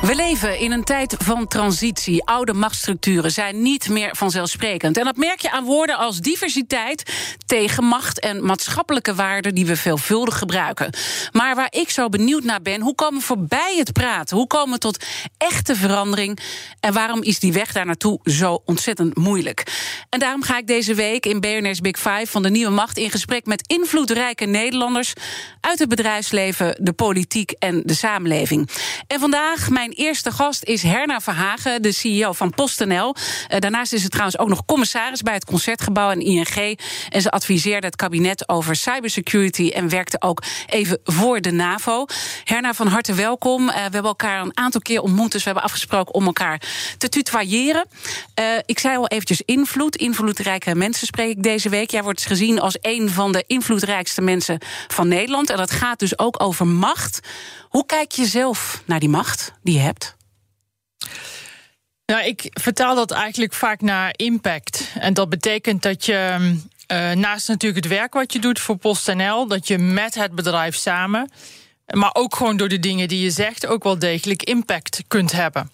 We leven in een tijd van transitie. Oude machtsstructuren zijn niet meer vanzelfsprekend. En dat merk je aan woorden als diversiteit, tegenmacht en maatschappelijke waarden die we veelvuldig gebruiken. Maar waar ik zo benieuwd naar ben, hoe komen we voorbij het praten? Hoe komen we tot echte verandering? En waarom is die weg daar naartoe zo ontzettend moeilijk? En daarom ga ik deze week in BNR's Big Five van de Nieuwe Macht in gesprek met invloedrijke Nederlanders uit het bedrijfsleven, de politiek en de samenleving. En vandaag mijn eerste gast is Herna Verhagen, de CEO van PostNL. Uh, daarnaast is ze trouwens ook nog commissaris bij het Concertgebouw en ING. En ze adviseerde het kabinet over cybersecurity en werkte ook even voor de NAVO. Herna, van harte welkom. Uh, we hebben elkaar een aantal keer ontmoet, dus we hebben afgesproken om elkaar te tutoyeren. Uh, ik zei al eventjes invloed. Invloedrijke mensen spreek ik deze week. Jij wordt gezien als een van de invloedrijkste mensen van Nederland. En dat gaat dus ook over macht. Hoe kijk je zelf naar die macht die hebt? Nou, ik vertaal dat eigenlijk vaak naar impact. En dat betekent dat je uh, naast natuurlijk het werk wat je doet voor PostNL, dat je met het bedrijf samen, maar ook gewoon door de dingen die je zegt, ook wel degelijk impact kunt hebben.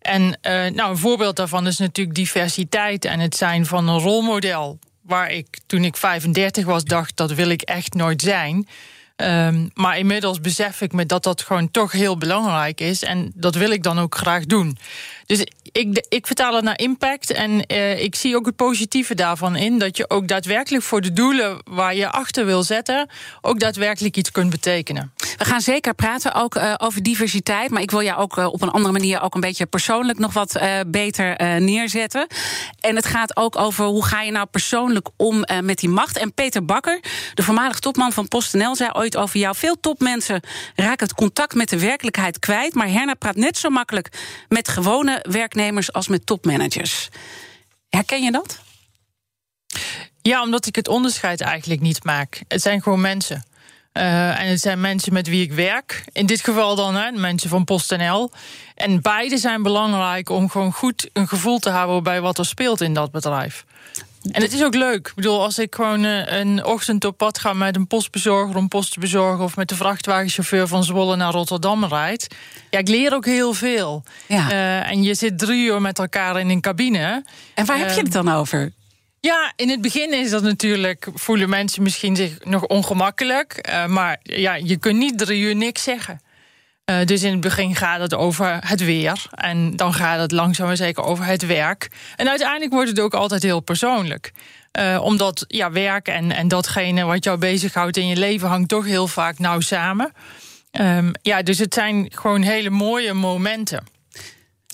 En uh, nou, een voorbeeld daarvan is natuurlijk diversiteit en het zijn van een rolmodel. Waar ik toen ik 35 was dacht, dat wil ik echt nooit zijn. Um, maar inmiddels besef ik me dat dat gewoon toch heel belangrijk is. En dat wil ik dan ook graag doen. Dus ik, ik vertaal het naar impact. En uh, ik zie ook het positieve daarvan in. Dat je ook daadwerkelijk voor de doelen waar je achter wil zetten. ook daadwerkelijk iets kunt betekenen. We gaan zeker praten ook uh, over diversiteit. Maar ik wil jou ook uh, op een andere manier ook een beetje persoonlijk nog wat beter neerzetten. En het gaat ook over hoe ga je nou persoonlijk om met die macht. En Peter Bakker, de voormalig topman van PostNL, zei ooit over jou. Veel topmensen raken het contact met de werkelijkheid kwijt. Maar Herna praat net zo makkelijk met gewone werknemers als met topmanagers. Herken je dat? Ja, omdat ik het onderscheid eigenlijk niet maak. Het zijn gewoon mensen. Uh, en het zijn mensen met wie ik werk. In dit geval dan hè, mensen van PostNL. En beide zijn belangrijk om gewoon goed een gevoel te hebben bij wat er speelt in dat bedrijf. En het is ook leuk. Ik bedoel, als ik gewoon uh, een ochtend op pad ga met een postbezorger om post te bezorgen, of met de vrachtwagenchauffeur van Zwolle naar Rotterdam rijdt. Ja, ik leer ook heel veel. Ja. Uh, en je zit drie uur met elkaar in een cabine. En waar heb je het dan over? Ja, in het begin is dat natuurlijk, voelen mensen misschien zich nog ongemakkelijk. Uh, maar ja, je kunt niet drie uur niks zeggen. Uh, dus in het begin gaat het over het weer. En dan gaat het langzaam maar zeker over het werk. En uiteindelijk wordt het ook altijd heel persoonlijk. Uh, omdat ja, werk en, en datgene wat jou bezighoudt in je leven hangt toch heel vaak nauw samen. Um, ja, dus het zijn gewoon hele mooie momenten.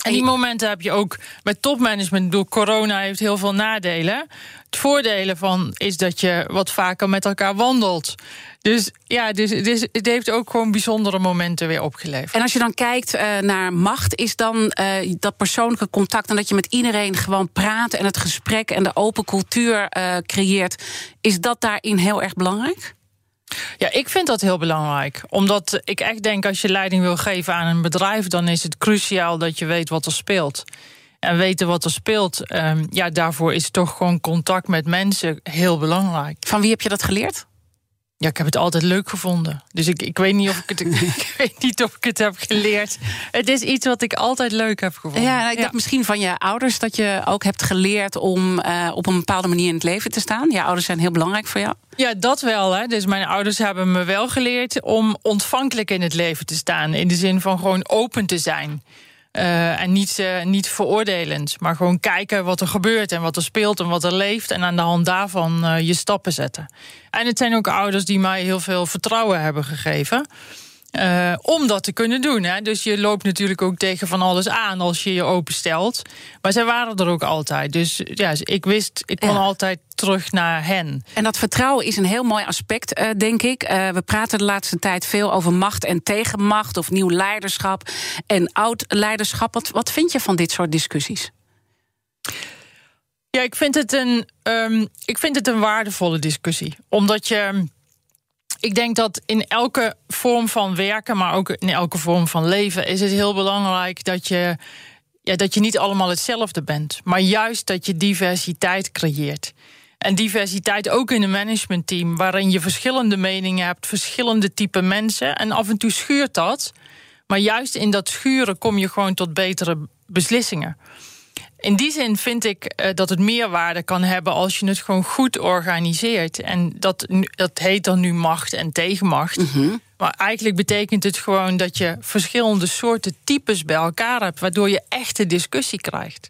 En die momenten heb je ook met topmanagement. Door corona heeft heel veel nadelen. Het voordelen van is dat je wat vaker met elkaar wandelt. Dus ja, dus, dus het heeft ook gewoon bijzondere momenten weer opgeleverd. En als je dan kijkt uh, naar macht, is dan uh, dat persoonlijke contact en dat je met iedereen gewoon praat en het gesprek en de open cultuur uh, creëert, is dat daarin heel erg belangrijk? Ja, ik vind dat heel belangrijk. Omdat ik echt denk, als je leiding wil geven aan een bedrijf, dan is het cruciaal dat je weet wat er speelt. En weten wat er speelt, um, ja, daarvoor is toch gewoon contact met mensen heel belangrijk. Van wie heb je dat geleerd? Ja, ik heb het altijd leuk gevonden. Dus ik, ik, weet niet of ik, het, ik weet niet of ik het heb geleerd. Het is iets wat ik altijd leuk heb gevonden. Ja, nou, ik dacht misschien van je ouders dat je ook hebt geleerd om uh, op een bepaalde manier in het leven te staan. Je ouders zijn heel belangrijk voor jou. Ja, dat wel. Hè. Dus mijn ouders hebben me wel geleerd om ontvankelijk in het leven te staan. In de zin van gewoon open te zijn. Uh, en niet, uh, niet veroordelend, maar gewoon kijken wat er gebeurt en wat er speelt en wat er leeft. En aan de hand daarvan uh, je stappen zetten. En het zijn ook ouders die mij heel veel vertrouwen hebben gegeven. Uh, om dat te kunnen doen. Hè. Dus je loopt natuurlijk ook tegen van alles aan als je je openstelt. Maar zij waren er ook altijd. Dus ja, ik wist, ik kon altijd terug naar hen. En dat vertrouwen is een heel mooi aspect, uh, denk ik. Uh, we praten de laatste tijd veel over macht en tegenmacht, of nieuw leiderschap en oud leiderschap. Wat, wat vind je van dit soort discussies? Ja, ik vind het een, um, ik vind het een waardevolle discussie. Omdat je ik denk dat in elke vorm van werken, maar ook in elke vorm van leven, is het heel belangrijk dat je, ja, dat je niet allemaal hetzelfde bent. Maar juist dat je diversiteit creëert. En diversiteit ook in een managementteam, waarin je verschillende meningen hebt, verschillende type mensen. En af en toe schuurt dat. Maar juist in dat schuren kom je gewoon tot betere beslissingen in die zin vind ik uh, dat het meerwaarde kan hebben als je het gewoon goed organiseert. En dat, dat heet dan nu macht en tegenmacht. Mm Maar eigenlijk betekent het gewoon dat je verschillende soorten types bij elkaar hebt, waardoor je echte discussie krijgt.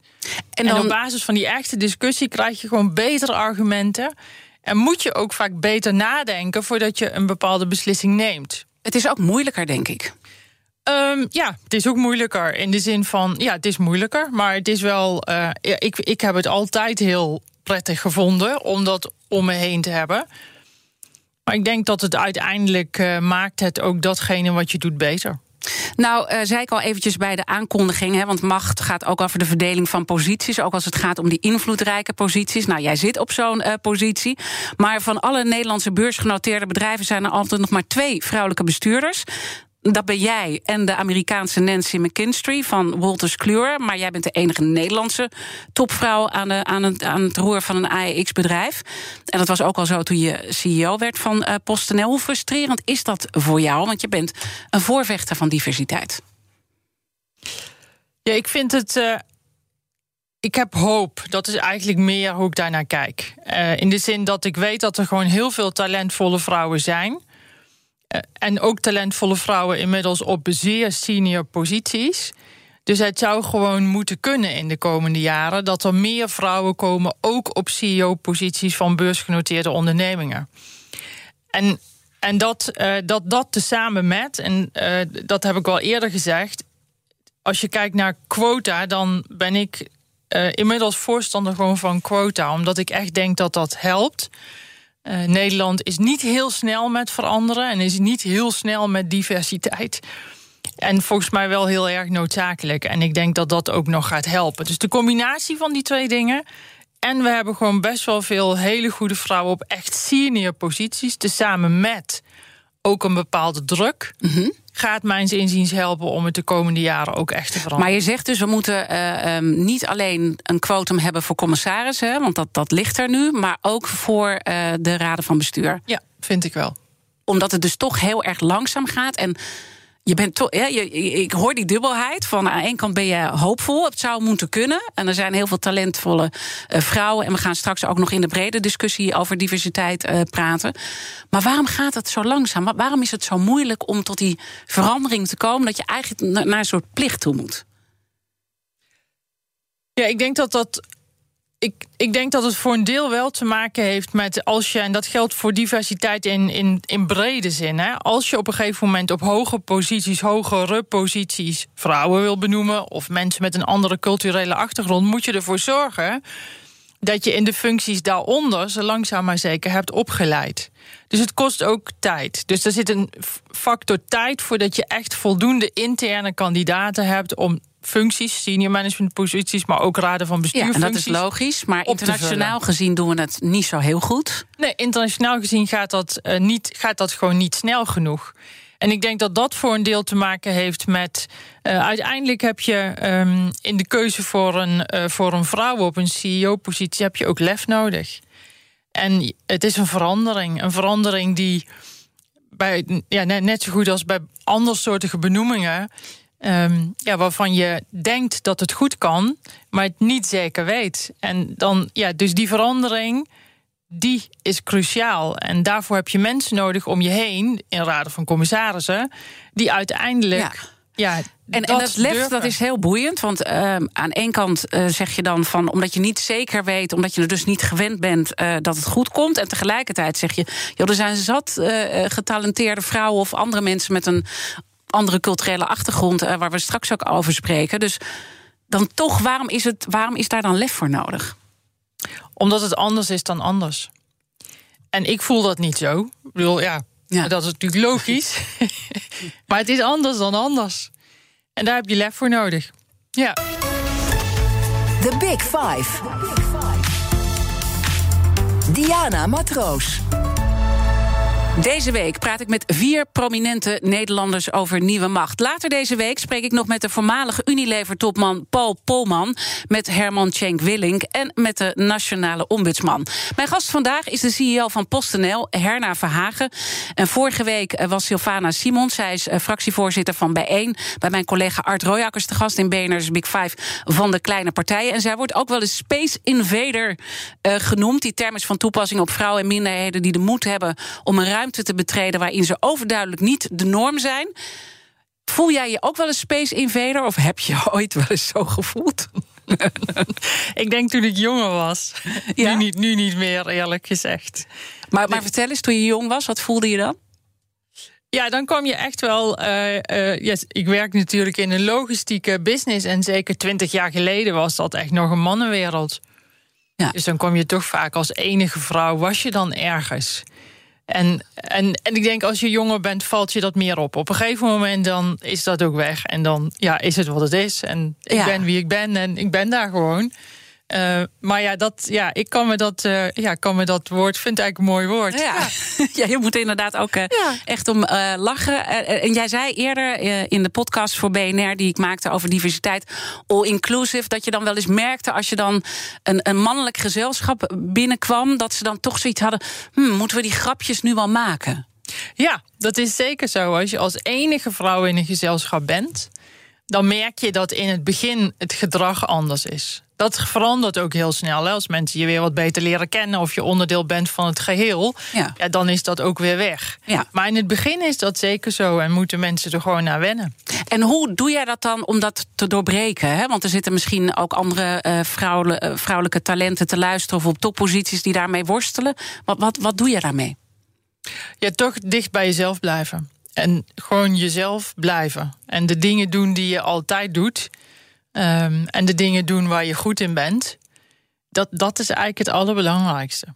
En, dan... en op basis van die echte discussie krijg je gewoon betere argumenten. En moet je ook vaak beter nadenken voordat je een bepaalde beslissing neemt. Het is ook moeilijker, denk ik. Um, ja, het is ook moeilijker. In de zin van, ja, het is moeilijker. Maar het is wel, ja, ik, ik heb het altijd heel prettig gevonden om dat om me heen te hebben. Maar ik denk dat het uiteindelijk uh, maakt het ook datgene wat je doet beter. Nou, uh, zei ik al eventjes bij de aankondiging, hè, want macht gaat ook over de verdeling van posities, ook als het gaat om die invloedrijke posities. Nou, jij zit op zo'n positie, maar van alle Nederlandse beursgenoteerde bedrijven zijn er altijd nog maar twee vrouwelijke bestuurders dat ben jij en de Amerikaanse Nancy McKinstry van Wolters Kluwer. Maar jij bent de enige Nederlandse topvrouw aan, aan, het, aan het roer van een AEX-bedrijf. En dat was ook al zo toen je CEO werd van uh, PostNL. Hoe frustrerend is dat voor jou? Want je bent een voorvechter van diversiteit. Ja, ik vind het. Uh, ik heb hoop. Dat is eigenlijk meer hoe ik daarnaar kijk. Uh, in de zin dat ik weet dat er gewoon heel veel talentvolle vrouwen zijn. Eh, en ook talentvolle vrouwen inmiddels op zeer senior posities. Dus het zou gewoon moeten kunnen in de komende jaren dat er meer vrouwen komen, ook op CEO-posities van beursgenoteerde ondernemingen. En, en dat, uh, dat dat tezamen met, en uh, dat heb ik al eerder gezegd, als je kijkt naar quota, dan ben ik inmiddels voorstander gewoon van quota, omdat ik echt denk dat dat helpt. Uh, Nederland is niet heel snel met veranderen en is niet heel snel met diversiteit. En volgens mij wel heel erg noodzakelijk. En ik denk dat dat ook nog gaat helpen. Dus de combinatie van die twee dingen. En we hebben gewoon best wel veel hele goede vrouwen op echt senior posities. Tezamen met ook een bepaalde druk. Mm gaat mijns inziens helpen om het de komende jaren ook echt te veranderen. Maar je zegt dus, we moeten uh, um, niet alleen een quotum hebben voor commissarissen, want dat, dat ligt er nu, maar ook voor uh, de raden van bestuur. Ja, vind ik wel. Omdat het dus toch heel erg langzaam gaat. En je bent toch, ja, je, ik hoor die dubbelheid. Van aan één kant ben je hoopvol, het zou moeten kunnen. En er zijn heel veel talentvolle uh, vrouwen. En we gaan straks ook nog in de brede discussie over diversiteit uh, praten. Maar waarom gaat het zo langzaam? Waarom is het zo moeilijk om tot die verandering te komen dat je eigenlijk naar een soort plicht toe moet? Ja, ik denk dat dat ik, ik denk dat het voor een deel wel te maken heeft met als je, en dat geldt voor diversiteit in, in, in brede zin, hè, als je op een gegeven moment op hoge posities, hogere posities vrouwen wil benoemen of mensen met een andere culturele achtergrond, moet je ervoor zorgen dat je in de functies daaronder ze langzaam maar zeker hebt opgeleid. Dus het kost ook tijd. Dus er zit een factor tijd voordat je echt voldoende interne kandidaten hebt om functies, senior management posities, maar ook raden van bestuur. Ja, en dat is logisch, maar internationaal gezien doen we het niet zo heel goed. Nee, internationaal gezien gaat dat, uh, niet, gaat dat gewoon niet snel genoeg. En ik denk dat dat voor een deel te maken heeft met. Uh, uiteindelijk heb je um, in de keuze voor een, uh, voor een vrouw op een CEO-positie heb je ook lef nodig. En het is een verandering. Een verandering die bij, ja, net, zo goed als bij andersoortige benoemingen Um, ja, waarvan je denkt dat het goed kan, maar het niet zeker weet. En dan, ja, dus die verandering, die is cruciaal. En daarvoor heb je mensen nodig om je heen, in raden van commissarissen, die uiteindelijk Ja, en dat, en dat lef dat is heel boeiend. Want uh, aan één kant uh, zeg je dan van omdat je niet zeker weet, omdat je er dus niet gewend bent uh, dat het goed komt. En tegelijkertijd zeg je, joh, er zijn zat getalenteerde vrouwen of andere mensen met een andere culturele achtergrond, waar we straks ook over spreken. Dus dan toch, waarom is, het, waarom is daar dan lef voor nodig? Omdat het anders is dan anders. En ik voel dat niet zo. Ik bedoel, ja, ja. dat is natuurlijk logisch. maar het is anders dan anders. En daar heb je lef voor nodig. Ja. The Big Five. Diana Matroos. Deze week praat ik met vier prominente Nederlanders over nieuwe macht. Later deze week spreek ik nog met de voormalige Unilever-topman Paul Polman, met Herman Schenk Willink en met de nationale ombudsman. Mijn gast vandaag is de CEO van PostNL, Herna Verhagen. En vorige week eh, was Sylvana Simons, zij is eh, fractievoorzitter van Bijeen, bij mijn collega Art Royakkers de gast in BNR's Big Five van de kleine partijen. En zij wordt ook wel eens Space Invader uh, genoemd. Die term is van toepassing op vrouwen en minderheden die de moed hebben om een ruimte te betreden waarin ze overduidelijk niet de norm zijn. Voel jij je ook wel een Space Invader of heb je ooit wel eens zo gevoeld? ik denk toen ik jonger was. Ja? Nu, niet, nu niet meer, eerlijk gezegd. Maar, maar vertel eens, toen je jong was, wat voelde je dan? Ja, dan kwam je echt wel. Uh, uh, yes, ik werk natuurlijk in een logistieke business. En zeker twintig jaar geleden was dat echt nog een mannenwereld. Ja. Dus dan kom je toch vaak als enige vrouw, was je dan ergens. En, en, en ik denk, als je jonger bent, valt je dat meer op. Op een gegeven moment dan is dat ook weg. En dan ja, is het wat het is. En ik ben wie ik ben en ik ben daar gewoon. Uh, maar ja, dat, ja, ik kan me dat, uh, ja, kan me dat woord, vind ik eigenlijk een mooi woord. Ja, ja. je moet inderdaad ook uh, echt om lachen. en jij zei eerder in de podcast voor BNR, die ik maakte over diversiteit, all inclusive, dat je dan wel eens merkte als je dan een, een mannelijk gezelschap binnenkwam, dat ze dan toch zoiets hadden: hm, moeten we die grapjes nu wel maken? Ja, dat is zeker zo. Als je als enige vrouw in een gezelschap bent, dan merk je dat in het begin het gedrag anders is dat verandert ook heel snel. Als mensen je weer wat beter leren kennen of je onderdeel bent van het geheel, ja. ja dan is dat ook weer weg. Ja. Maar in het begin is dat zeker zo en moeten mensen er gewoon naar wennen. En hoe doe jij dat dan om dat te doorbreken? Hè? Want er zitten misschien ook andere uh, vrouwelijke, vrouwelijke talenten te luisteren of op topposities die daarmee worstelen. Wat, wat, wat doe je daarmee? Ja, toch dicht bij jezelf blijven. En gewoon jezelf blijven. En de dingen doen die je altijd doet. Um, en de dingen doen waar je goed in bent. Dat, dat is eigenlijk het allerbelangrijkste.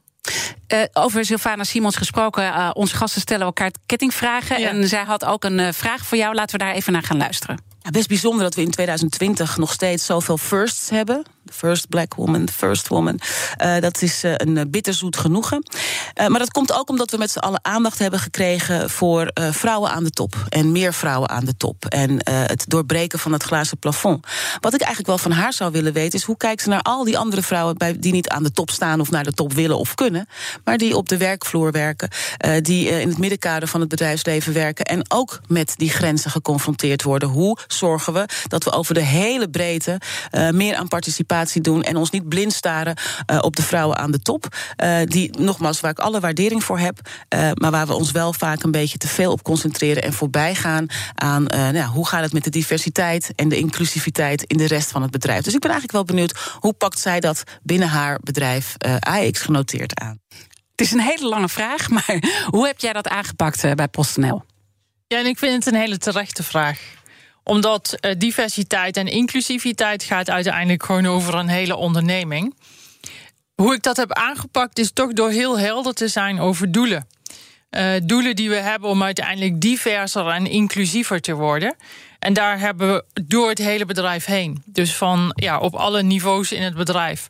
Uh, over Sylvana Simons gesproken. Uh, onze gasten stellen elkaar kettingvragen. Ja. En zij had ook een uh, vraag voor jou. Laten we daar even naar gaan luisteren. Ja, best bijzonder dat we in 2020 nog steeds zoveel firsts hebben. The first black woman, the first woman. Uh, dat is uh, een eh, bitterzoet genoegen. Maar dat komt ook omdat we met z'n allen aandacht hebben gekregen voor vrouwen aan de top. En meer vrouwen aan de top. En het doorbreken van het glazen plafond. Wat ik eigenlijk wel van haar zou willen weten, is hoe kijkt ze naar al die andere vrouwen bij, die niet aan de top staan of naar de top willen of kunnen. Maar die op de werkvloer werken. die in het middenkader van het bedrijfsleven werken. En ook met die grenzen geconfronteerd worden. Hoe zorgen we dat we over de hele breedte meer aan participatie doen en ons niet blind staren uh, op de vrouwen aan de top. Uh, die, nogmaals, waar ik alle waardering voor heb, uh, maar waar we ons wel vaak een beetje te veel op concentreren en voorbij gaan aan nou, hoe gaat het met de diversiteit en de inclusiviteit in de rest van het bedrijf. Dus ik ben eigenlijk wel benieuwd hoe pakt zij dat binnen haar bedrijf AX genoteerd aan. Het is een hele lange vraag, maar hoe heb jij dat aangepakt bij PostNL? Ja, en ik vind het een hele terechte vraag omdat uh, diversiteit en inclusiviteit gaat uiteindelijk gewoon over een hele onderneming. Hoe ik dat heb aangepakt is toch door heel helder te zijn over doelen. Uh, doelen die we hebben om uiteindelijk diverser en inclusiever te worden. En daar hebben we door het hele bedrijf heen. Dus van ja, op alle niveaus in het bedrijf.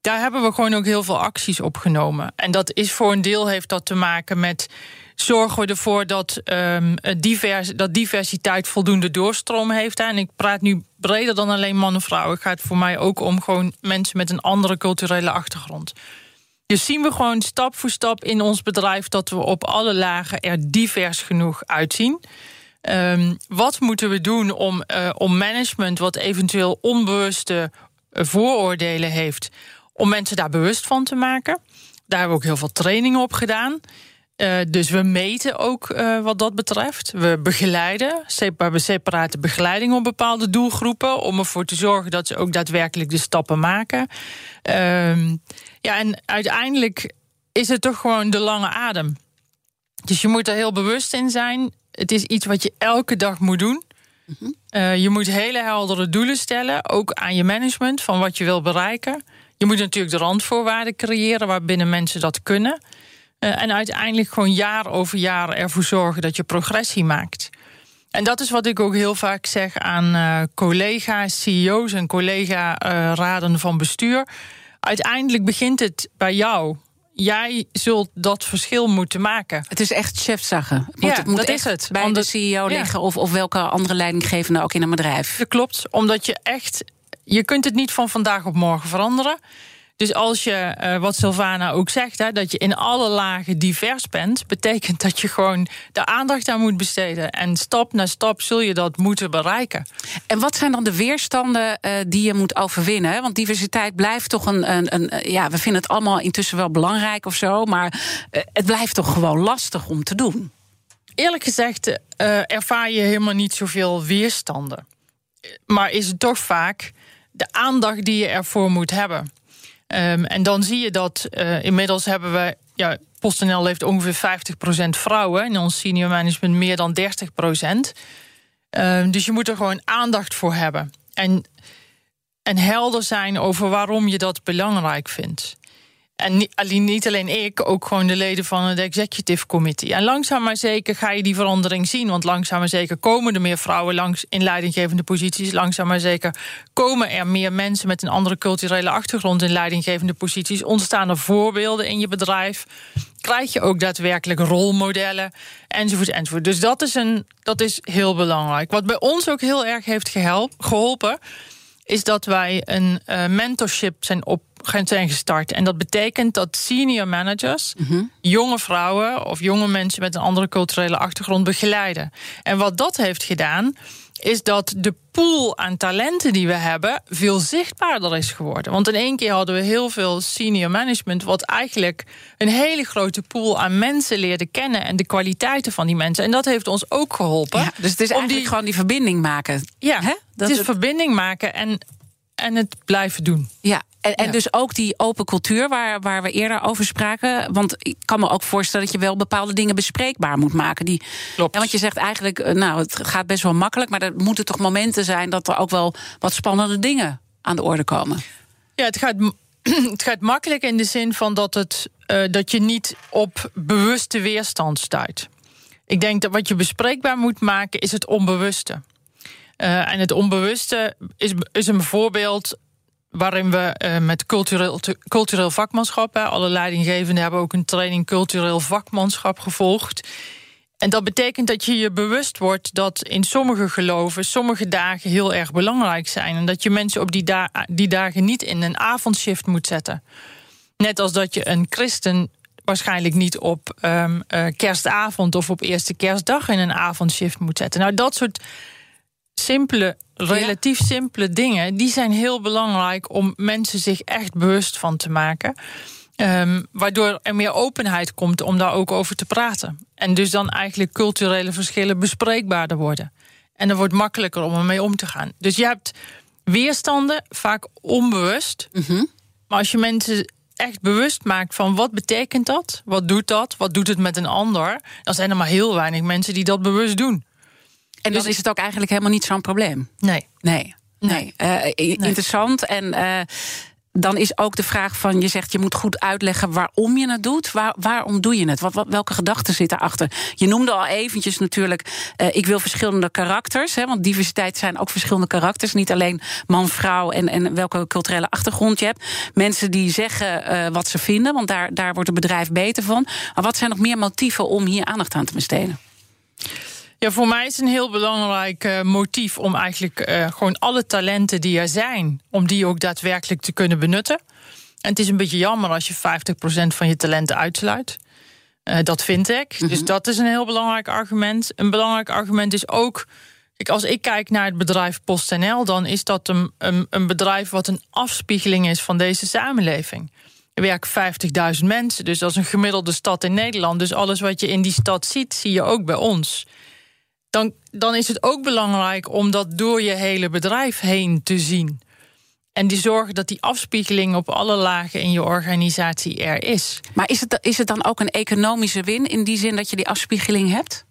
Daar hebben we gewoon ook heel veel acties opgenomen. En dat is voor een deel heeft dat te maken met zorgen we ervoor dat, um, divers, dat diversiteit voldoende doorstroom heeft. En ik praat nu breder dan alleen mannen en vrouwen. Het gaat voor mij ook om gewoon mensen met een andere culturele achtergrond. Dus zien we gewoon stap voor stap in ons bedrijf dat we op alle lagen er divers genoeg uitzien. Um, wat moeten we doen om, uh, om management, wat eventueel onbewuste uh, vooroordelen heeft, om mensen daar bewust van te maken? Daar hebben we ook heel veel trainingen op gedaan. Uh, dus we meten ook uh, wat dat betreft. We begeleiden. We hebben separate begeleiding op bepaalde doelgroepen. om ervoor te zorgen dat ze ook daadwerkelijk de stappen maken. Uh, ja, en uiteindelijk is het toch gewoon de lange adem. Dus je moet er heel bewust in zijn. Het is iets wat je elke dag moet doen. Uh, je moet hele heldere doelen stellen, ook aan je management, van wat je wil bereiken. Je moet natuurlijk de randvoorwaarden creëren waarbinnen mensen dat kunnen. Uh, en uiteindelijk gewoon jaar over jaar ervoor zorgen dat je progressie maakt. En dat is wat ik ook heel vaak zeg aan uh, collega's, CEO's en collega-raden van bestuur. Uiteindelijk begint het bij jou jij zult dat verschil moeten maken. Het is echt chefzaggen. Moet, ja, het moet dat echt is het. bij de CEO liggen of, of welke andere leidinggevende ook in een bedrijf. Dat klopt, omdat je echt... Je kunt het niet van vandaag op morgen veranderen. Dus als je, uh, wat Sylvana ook zegt, hè, dat je in alle lagen divers bent, betekent dat je gewoon de aandacht aan moet besteden. En stap na stap zul je dat moeten bereiken. En wat zijn dan de weerstanden uh, die je moet overwinnen? Want diversiteit blijft toch een, een, een, Ja, we vinden het allemaal intussen wel belangrijk of zo, maar uh, het blijft toch gewoon lastig om te doen. Eerlijk gezegd ervaar je helemaal niet zoveel weerstanden. Maar is het toch vaak de aandacht die je ervoor moet hebben. Um, en dan zie je dat uh, inmiddels hebben we. Ja, PostNL heeft ongeveer 50% vrouwen. In ons senior management meer dan 30%. Um, dus je moet er gewoon aandacht voor hebben. En, en helder zijn over waarom je dat belangrijk vindt. En niet, niet alleen ik, ook gewoon de leden van het executive committee. En langzaam maar zeker ga je die verandering zien. Want langzaam maar zeker komen er meer vrouwen langs in leidinggevende posities. Langzaam maar zeker komen er meer mensen met een andere culturele achtergrond in leidinggevende posities. Ontstaan er voorbeelden in je bedrijf. Krijg je ook daadwerkelijk rolmodellen enzovoort enzovoort. Dus dat is, een, dat is heel belangrijk. Wat bij ons ook heel erg heeft geholpen is dat wij een uh, mentorship zijn op zijn gestart. En dat betekent dat senior managers Mhm. jonge vrouwen of jonge mensen met een andere culturele achtergrond begeleiden. En wat dat heeft gedaan, is dat de pool aan talenten die we hebben veel zichtbaarder is geworden. Want in één keer hadden we heel veel senior management, wat eigenlijk een hele grote pool aan mensen leerde kennen en de kwaliteiten van die mensen. En dat heeft ons ook geholpen. Ja, dus het is om eigenlijk die- gewoon die verbinding maken. Ja? Dat het is het- verbinding maken en, en het blijven doen. Ja, en, en Ja. dus ook die open cultuur waar, waar we eerder over spraken. Want ik kan me ook voorstellen dat je wel bepaalde dingen bespreekbaar moet maken. Die, Klopt. Ja, want je zegt eigenlijk, eh, nou, het gaat best wel makkelijk. Maar er moeten toch momenten zijn dat er ook wel wat spannende dingen aan de orde komen. Ja, het gaat, het gaat makkelijk in de zin van dat, het, eh, dat je niet op bewuste weerstand stuit. Ik denk dat wat je bespreekbaar moet maken is het onbewuste. Eh, en het onbewuste is, is een voorbeeld waarin we eh, met cultureel, cultureel vakmanschap... Hè, alle leidinggevenden hebben ook een training cultureel vakmanschap gevolgd... En dat betekent dat je je bewust wordt dat in sommige geloven sommige dagen heel erg belangrijk zijn. En dat je mensen op die, die dagen niet in een avondshift moet zetten. Net als dat je een christen waarschijnlijk niet op ehm, eh, kerstavond of op eerste kerstdag in een avondshift moet zetten. Nou, dat soort simpele, relatief simpele dingen, die zijn heel belangrijk om mensen zich echt bewust van te maken. Ehm, waardoor er meer openheid komt om daar ook over te praten. En dus dan eigenlijk culturele verschillen bespreekbaarder worden. En dan wordt makkelijker om ermee om te gaan. Dus je hebt weerstanden, vaak onbewust. Maar als je mensen echt bewust maakt van wat betekent dat? Wat doet dat? Wat doet het met een ander? Dan zijn er maar heel weinig mensen die dat bewust doen. En dan is het ook eigenlijk helemaal niet zo'n probleem. Nee. Nee. Nee. Eh, Interessant. En eh, dan is ook de vraag van, je zegt je moet goed uitleggen waarom je het doet. Waar, waarom doe je het? Wat, wat, welke gedachten zitten erachter? Je noemde al eventjes natuurlijk, eh, ik wil verschillende karakters. Hè, want diversiteit zijn ook verschillende karakters. Niet alleen man, vrouw en, en welke culturele achtergrond je hebt. Mensen die zeggen wat ze vinden, want daar, daar wordt het bedrijf beter van. Maar wat zijn nog meer motieven om hier aandacht aan te besteden? Ja, voor mij is een heel belangrijk eh, motief om eigenlijk eh, gewoon alle talenten die er zijn, om die ook daadwerkelijk te kunnen benutten. En het is een beetje jammer als je 50% van je talenten uitsluit. Eh, dat vind ik. Dus dat is een heel belangrijk argument. Een belangrijk argument is ook. Kijk, als ik kijk naar het bedrijf PostNL, dan is dat een, een, een bedrijf wat een afspiegeling is van deze samenleving. Er werken 50.000 mensen, dus dat is een gemiddelde stad in Nederland. Dus alles wat je in die stad ziet, zie je ook bij ons. Dan, dan is het ook belangrijk om dat door je hele bedrijf heen te zien. En die zorgen dat die afspiegeling op alle lagen in je organisatie er is. Maar is het, is het dan ook een economische win in die zin dat je die afspiegeling hebt?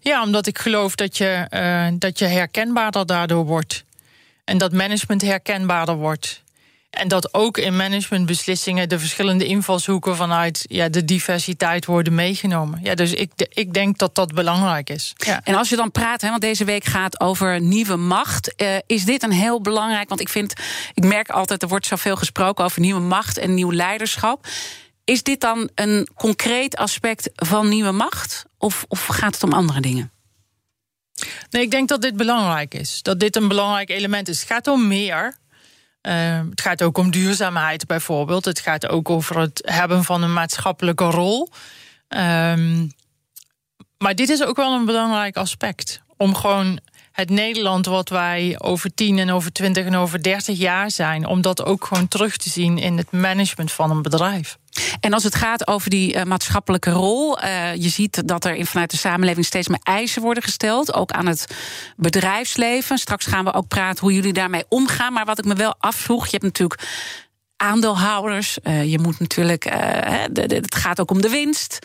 Ja, omdat ik geloof dat je, uh, dat je herkenbaarder daardoor wordt. En dat management herkenbaarder wordt. En dat ook in managementbeslissingen de verschillende invalshoeken vanuit ja, de diversiteit worden meegenomen. Ja, dus ik, ik denk dat dat belangrijk is. Ja. En als je dan praat, hè, want deze week gaat over nieuwe macht, uh, is dit een heel belangrijk? Want ik vind, ik merk altijd, er wordt zoveel gesproken over nieuwe macht en nieuw leiderschap. Is dit dan een concreet aspect van nieuwe macht? Of, of gaat het om andere dingen? Nee, ik denk dat dit belangrijk is. Dat dit een belangrijk element is. Het gaat om meer. Uh, het gaat ook om duurzaamheid bijvoorbeeld. Het gaat ook over het hebben van een maatschappelijke rol. Um, maar dit is ook wel een belangrijk aspect. Om gewoon het Nederland wat wij over 10 en over 20 en over 30 jaar zijn, om dat ook gewoon terug te zien in het management van een bedrijf. En als het gaat over die uh, maatschappelijke rol, uh, je ziet dat er in, vanuit de samenleving steeds meer eisen worden gesteld, ook aan het bedrijfsleven. Straks gaan we ook praten hoe jullie daarmee omgaan. Maar wat ik me wel afvroeg, je hebt natuurlijk aandeelhouders, uh, je moet natuurlijk, het gaat ook om de winst.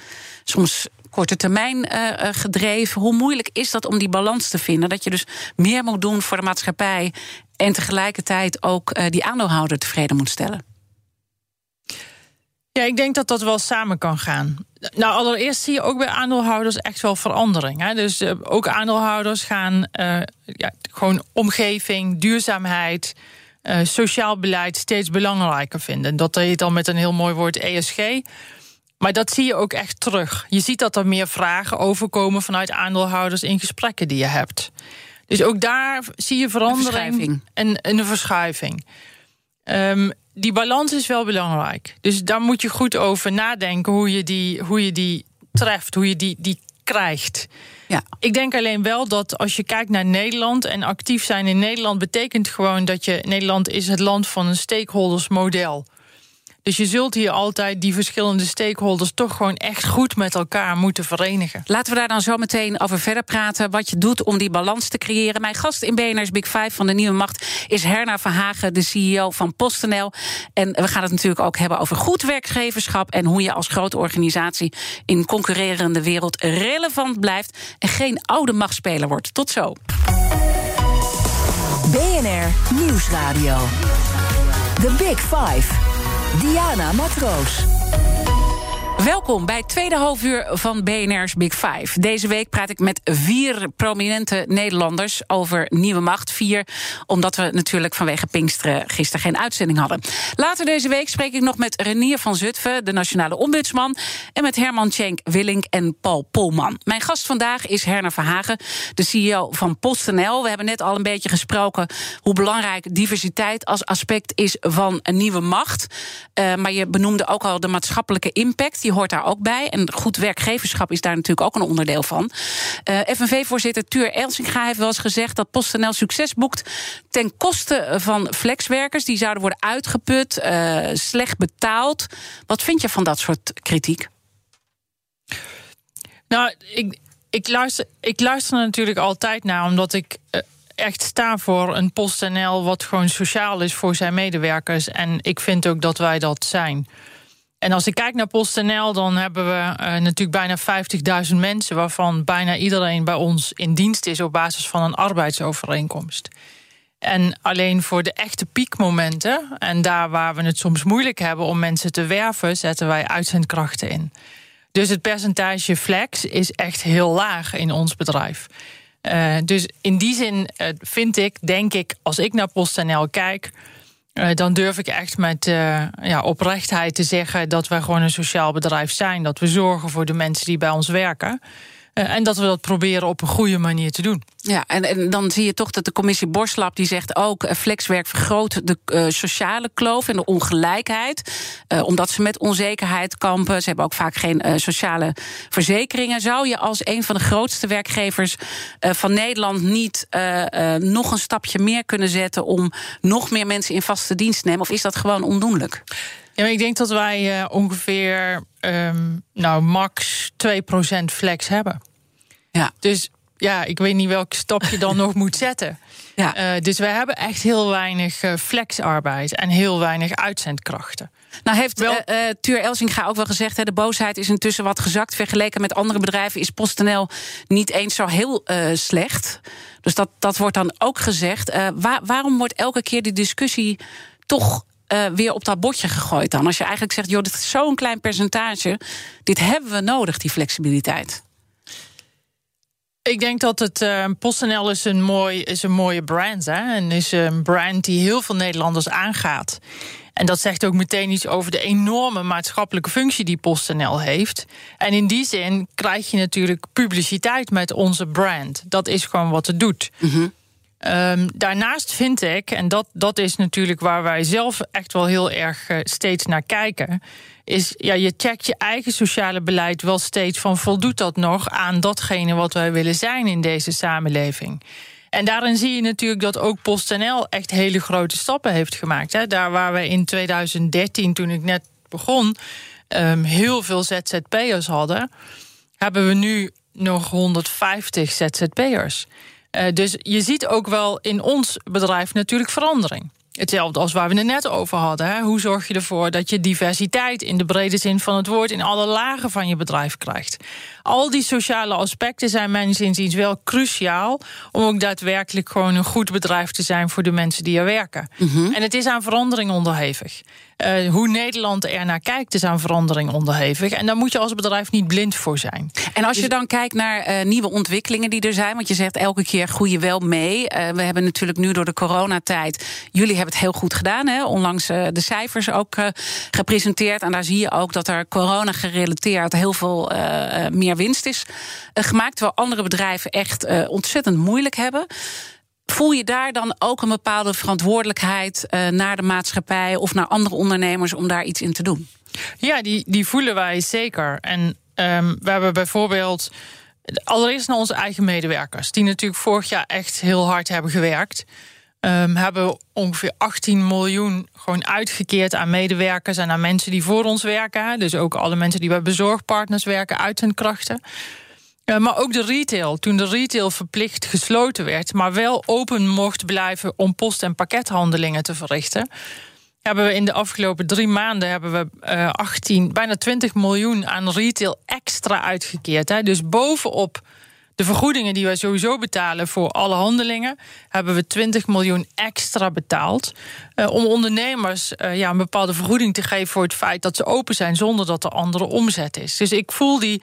Soms korte termijn gedreven. Hoe moeilijk is dat om die balans te vinden? Dat je dus meer moet doen voor de maatschappij en tegelijkertijd ook die aandeelhouder tevreden moet stellen. Ja, ik denk dat dat wel samen kan gaan. Nou, allereerst zie je ook bij aandeelhouders echt wel verandering. Hè? Dus uh, ook aandeelhouders gaan uh, ja, gewoon omgeving, duurzaamheid, uh, sociaal beleid steeds belangrijker vinden. Dat heet dan met een heel mooi woord ESG. Maar dat zie je ook echt terug. Je ziet dat er meer vragen overkomen vanuit aandeelhouders in gesprekken die je hebt. Dus ook daar zie je verandering en, en een verschuiving. Um, die balans is wel belangrijk. Dus daar moet je goed over nadenken hoe je die, hoe je die treft, hoe je die, die krijgt. Ja. Ik denk alleen wel dat als je kijkt naar Nederland en actief zijn in Nederland, betekent gewoon dat je Nederland is het land van een stakeholdersmodel. Dus je zult hier altijd die verschillende stakeholders toch gewoon echt goed met elkaar moeten verenigen. Laten we daar dan zo meteen over verder praten. Wat je doet om die balans te creëren. Mijn gast in BNR's Big Five van de Nieuwe Macht is Herna Verhagen, de CEO van PostNL. En we gaan het natuurlijk ook hebben over goed werkgeverschap en hoe je als grote organisatie in concurrerende wereld relevant blijft en geen oude machtspeler wordt. Tot zo. BNR Nieuwsradio. The Big Five. Diana Matroos. Welkom bij het tweede halfuur van BNR's Big Five. Deze week praat ik met vier prominente Nederlanders over nieuwe macht. Vier, omdat we natuurlijk vanwege Pinksteren gisteren geen uitzending hadden. Later deze week spreek ik nog met Renier van Zutphen, de nationale ombudsman. En met Herman Schenk Willink en Paul Polman. Mijn gast vandaag is Herna Verhagen, de CEO van PostNL. We hebben net al een beetje gesproken hoe belangrijk diversiteit als aspect is van een nieuwe macht. Uh, maar je benoemde ook al de maatschappelijke impact hoort daar ook bij. En goed werkgeverschap is daar natuurlijk ook een onderdeel van. Uh, FNV-voorzitter Tuur Elsinga heeft wel eens gezegd dat PostNL succes boekt ten koste van flexwerkers. Die zouden worden uitgeput, uh, slecht betaald. Wat vind je van dat soort kritiek? Nou, ik, ik, luister, ik luister er natuurlijk altijd naar, omdat ik echt sta voor een PostNL wat gewoon sociaal is voor zijn medewerkers. En ik vind ook dat wij dat zijn. En als ik kijk naar PostNL, dan hebben we uh, natuurlijk bijna 50.000 mensen, waarvan bijna iedereen bij ons in dienst is op basis van een arbeidsovereenkomst. En alleen voor de echte piekmomenten, en daar waar we het soms moeilijk hebben om mensen te werven, zetten wij uitzendkrachten in. Dus het percentage flex is echt heel laag in ons bedrijf. Uh, dus in die zin uh, vind ik, denk ik, als ik naar PostNL kijk dan durf ik echt met uh, ja, oprechtheid te zeggen dat wij gewoon een sociaal bedrijf zijn. Dat we zorgen voor de mensen die bij ons werken. Uh, en dat we dat proberen op een goede manier te doen. Ja, en, en dan zie je toch dat de commissie Borslap die zegt ook... flexwerk vergroot de uh, sociale kloof en de ongelijkheid. Uh, omdat ze met onzekerheid kampen. Ze hebben ook vaak geen uh, sociale verzekeringen. Zou je als een van de grootste werkgevers van Nederland... niet nog een stapje meer kunnen zetten... om nog meer mensen in vaste dienst te nemen? Of is dat gewoon ondoenlijk? Ja, ik denk dat wij ongeveer um, nou, max 2% flex hebben. Ja. Dus ja, ik weet niet welke stap je dan nog moet zetten. Ja. Uh, dus wij hebben echt heel weinig uh, flexarbeid en heel weinig uitzendkrachten. Nou heeft wel, uh, Tuur Elsinga ook wel gezegd... Hè, de boosheid is intussen wat gezakt. Vergeleken met andere bedrijven is PostNL niet eens zo heel slecht. Dus dat, dat wordt dan ook gezegd. Waar, waarom wordt elke keer die discussie toch weer op dat bordje gegooid dan? Als je eigenlijk zegt, joh, dit is zo'n klein percentage. Dit hebben we nodig, die flexibiliteit. Ik denk dat het uh, PostNL is een, mooi, is een mooie brand hè? En is een brand die heel veel Nederlanders aangaat. En dat zegt ook meteen iets over de enorme maatschappelijke functie die PostNL heeft. En in die zin krijg je natuurlijk publiciteit met onze brand. Dat is gewoon wat het doet. Mm Um, daarnaast vind ik, en dat, dat is natuurlijk waar wij zelf echt wel heel erg uh, steeds naar kijken, is ja, je checkt je eigen sociale beleid wel steeds van voldoet dat nog aan datgene wat wij willen zijn in deze samenleving. En daarin zie je natuurlijk dat ook PostNL echt hele grote stappen heeft gemaakt. Hè. Daar waar we in 2013, toen ik net begon, um, heel veel ZZP'ers hadden, hebben we nu nog 150 ZZP'ers. Uh, dus je ziet ook wel in ons bedrijf natuurlijk verandering. Hetzelfde als waar we het net over hadden. Hè. Hoe zorg je ervoor dat je diversiteit in de brede zin van het woord in alle lagen van je bedrijf krijgt? Al die sociale aspecten zijn mijn inziens wel cruciaal om ook daadwerkelijk gewoon een goed bedrijf te zijn voor de mensen die er werken. Mhm. En het is aan verandering onderhevig. Uh, hoe Nederland er naar kijkt is aan verandering onderhevig. En daar moet je als bedrijf niet blind voor zijn. En als je dus- dan kijkt naar uh, nieuwe ontwikkelingen die er zijn, want je zegt elke keer groei je wel mee. Uh, we hebben natuurlijk nu door de coronatijd, jullie hebben het heel goed gedaan, hè? onlangs de cijfers ook gepresenteerd. En daar zie je ook dat er corona gerelateerd heel veel meer winst is gemaakt, terwijl andere bedrijven echt ontzettend moeilijk hebben. Voel je daar dan ook een bepaalde verantwoordelijkheid uh, naar de maatschappij of naar andere ondernemers om daar iets in te doen? Ja, die, die voelen wij zeker. En um, we hebben bijvoorbeeld allereerst naar onze eigen medewerkers, die natuurlijk vorig jaar echt heel hard hebben gewerkt. Um, hebben ongeveer 18 miljoen gewoon uitgekeerd aan medewerkers en aan mensen die voor ons werken. Dus ook alle mensen die bij bezorgpartners werken uit hun krachten. Uh, maar ook de retail. Toen de retail verplicht gesloten werd, maar wel open mocht blijven om post- en pakkethandelingen te verrichten. Hebben we in de afgelopen drie maanden hebben we uh, 18, bijna 20 miljoen aan retail extra uitgekeerd. Hè. Dus bovenop de vergoedingen die wij sowieso betalen voor alle handelingen, hebben we 20 miljoen extra betaald. Uh, om ondernemers ja, een bepaalde vergoeding te geven voor het feit dat ze open zijn zonder dat er andere omzet is. Dus ik voel die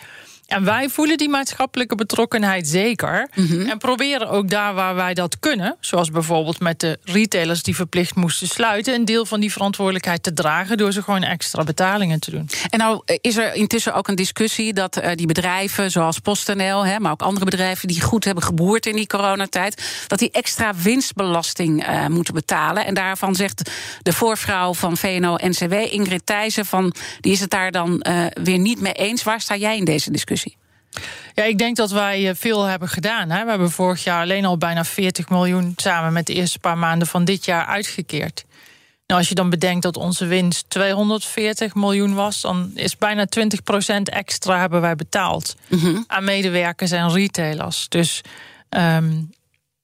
en wij voelen die maatschappelijke betrokkenheid zeker. Mhm. En proberen ook daar waar wij dat kunnen, zoals bijvoorbeeld met de retailers die verplicht moesten sluiten, een deel van die verantwoordelijkheid te dragen door ze gewoon extra betalingen te doen. En nou eh, is er intussen ook een discussie dat uh, die bedrijven, zoals PostNL, hè, maar ook andere bedrijven die goed hebben geboerd in die coronatijd, dat die extra winstbelasting uh, moeten betalen. En daarvan zegt de voorvrouw van VNO-NCW, Ingrid Thijssen, van die is het daar dan weer niet mee eens. Waar sta jij in deze discussie? Ja, ik denk dat wij eh, veel hebben gedaan. Hè. We hebben vorig jaar alleen al bijna 40 miljoen samen met de eerste paar maanden van dit jaar uitgekeerd. Nou, als je dan bedenkt dat onze winst 240 miljoen was, dan is bijna 20% extra hebben wij betaald mhm. aan medewerkers en retailers. Dus um,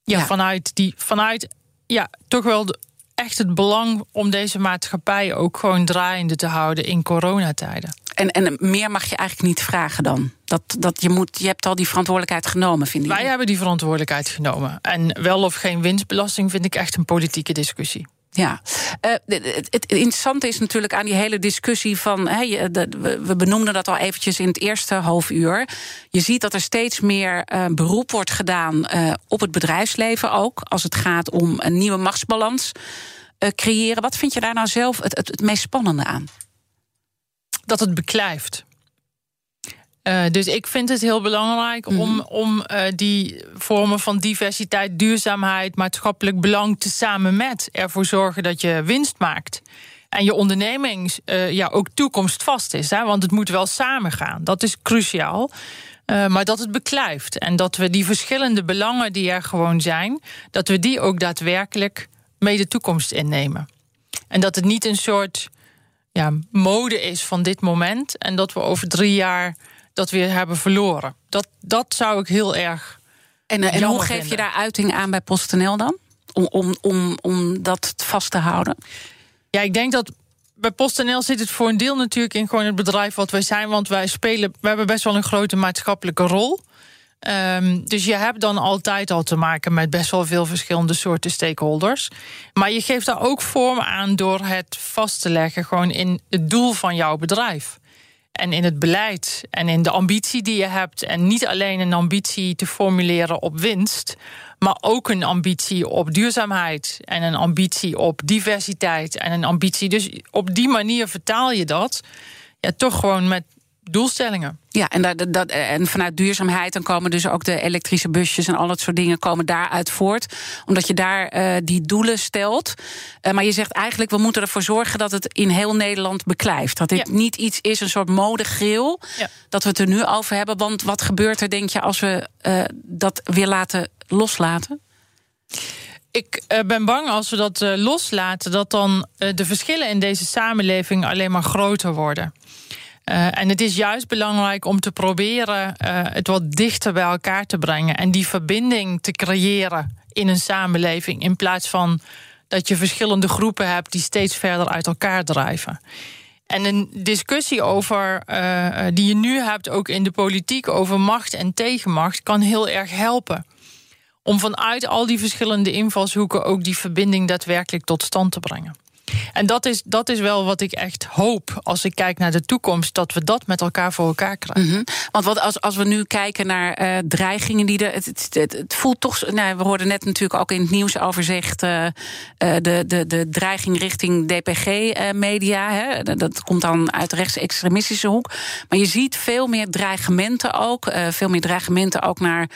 ja, ja, vanuit die, vanuit ja, toch wel de, echt het belang om deze maatschappij ook gewoon draaiende te houden in coronatijden. En, en meer mag je eigenlijk niet vragen dan? Dat, dat je, moet, je hebt al die verantwoordelijkheid genomen, vind ik. Wij hebben die verantwoordelijkheid genomen. En wel of geen winstbelasting vind ik echt een politieke discussie. Ja, uh, het, het, interessante is natuurlijk aan die hele discussie van. He, de, we benoemden dat al eventjes in het eerste half uur. Je ziet dat er steeds meer uh, beroep wordt gedaan uh, op het bedrijfsleven ook. Als het gaat om een nieuwe machtsbalans creëren. Wat vind je daar nou zelf het, het, het meest spannende aan? Dat het beklijft. Uh, dus ik vind het heel belangrijk om, mhm. om uh, die vormen van diversiteit, duurzaamheid, maatschappelijk belang te samen met ervoor zorgen dat je winst maakt. En je onderneming uh, ja, ook toekomstvast is. Hè? Want het moet wel samen gaan. Dat is cruciaal. maar dat het beklijft. En dat we die verschillende belangen die er gewoon zijn, dat we die ook daadwerkelijk mee de toekomst innemen. En dat het niet een soort ja, mode is van dit moment. En dat we over drie jaar dat weer hebben verloren. Dat, dat zou ik heel erg. En, en hoe geef je daar uiting aan bij PostNL dan? Om, om, om, om dat vast te houden? Ja, ik denk dat bij PostNL zit het voor een deel natuurlijk in gewoon het bedrijf wat wij zijn. Want wij spelen, we hebben best wel een grote maatschappelijke rol. Um, dus je hebt dan altijd al te maken met best wel veel verschillende soorten stakeholders. Maar je geeft daar ook vorm aan door het vast te leggen, gewoon in het doel van jouw bedrijf. En in het beleid en in de ambitie die je hebt. En niet alleen een ambitie te formuleren op winst, maar ook een ambitie op duurzaamheid en een ambitie op diversiteit en een ambitie. Dus op die manier vertaal je dat ja, toch gewoon met doelstellingen. Ja, en, dat, dat, en vanuit duurzaamheid dan komen dus ook de elektrische busjes en al dat soort dingen komen daaruit voort. Omdat je daar uh, die doelen stelt. Uh, maar je zegt eigenlijk, we moeten ervoor zorgen dat het in heel Nederland beklijft. Dat dit niet iets is, een soort modegril, ja. dat we het er nu over hebben. Want wat gebeurt er, denk je, als we uh, dat weer laten loslaten? Ik ben bang als we dat loslaten, dat dan de verschillen in deze samenleving alleen maar groter worden. Uh, en het is juist belangrijk om te proberen uh, het wat dichter bij elkaar te brengen en die verbinding te creëren in een samenleving, in plaats van dat je verschillende groepen hebt die steeds verder uit elkaar drijven. En een discussie over, uh, die je nu hebt, ook in de politiek, over macht en tegenmacht, kan heel erg helpen. Om vanuit al die verschillende invalshoeken ook die verbinding daadwerkelijk tot stand te brengen. En dat is, dat is wel wat ik echt hoop als ik kijk naar de toekomst, dat we dat met elkaar voor elkaar krijgen. -hmm. Want wat als, als we nu kijken naar uh, dreigingen die er. Het, het, het, voelt toch. Nou, we hoorden net natuurlijk ook in het nieuws overzicht uh, uh, de, de, de dreiging richting DPG-media. Dat komt dan uit rechtsextremistische hoek. Maar je ziet veel meer dreigementen ook. veel meer dreigementen ook naar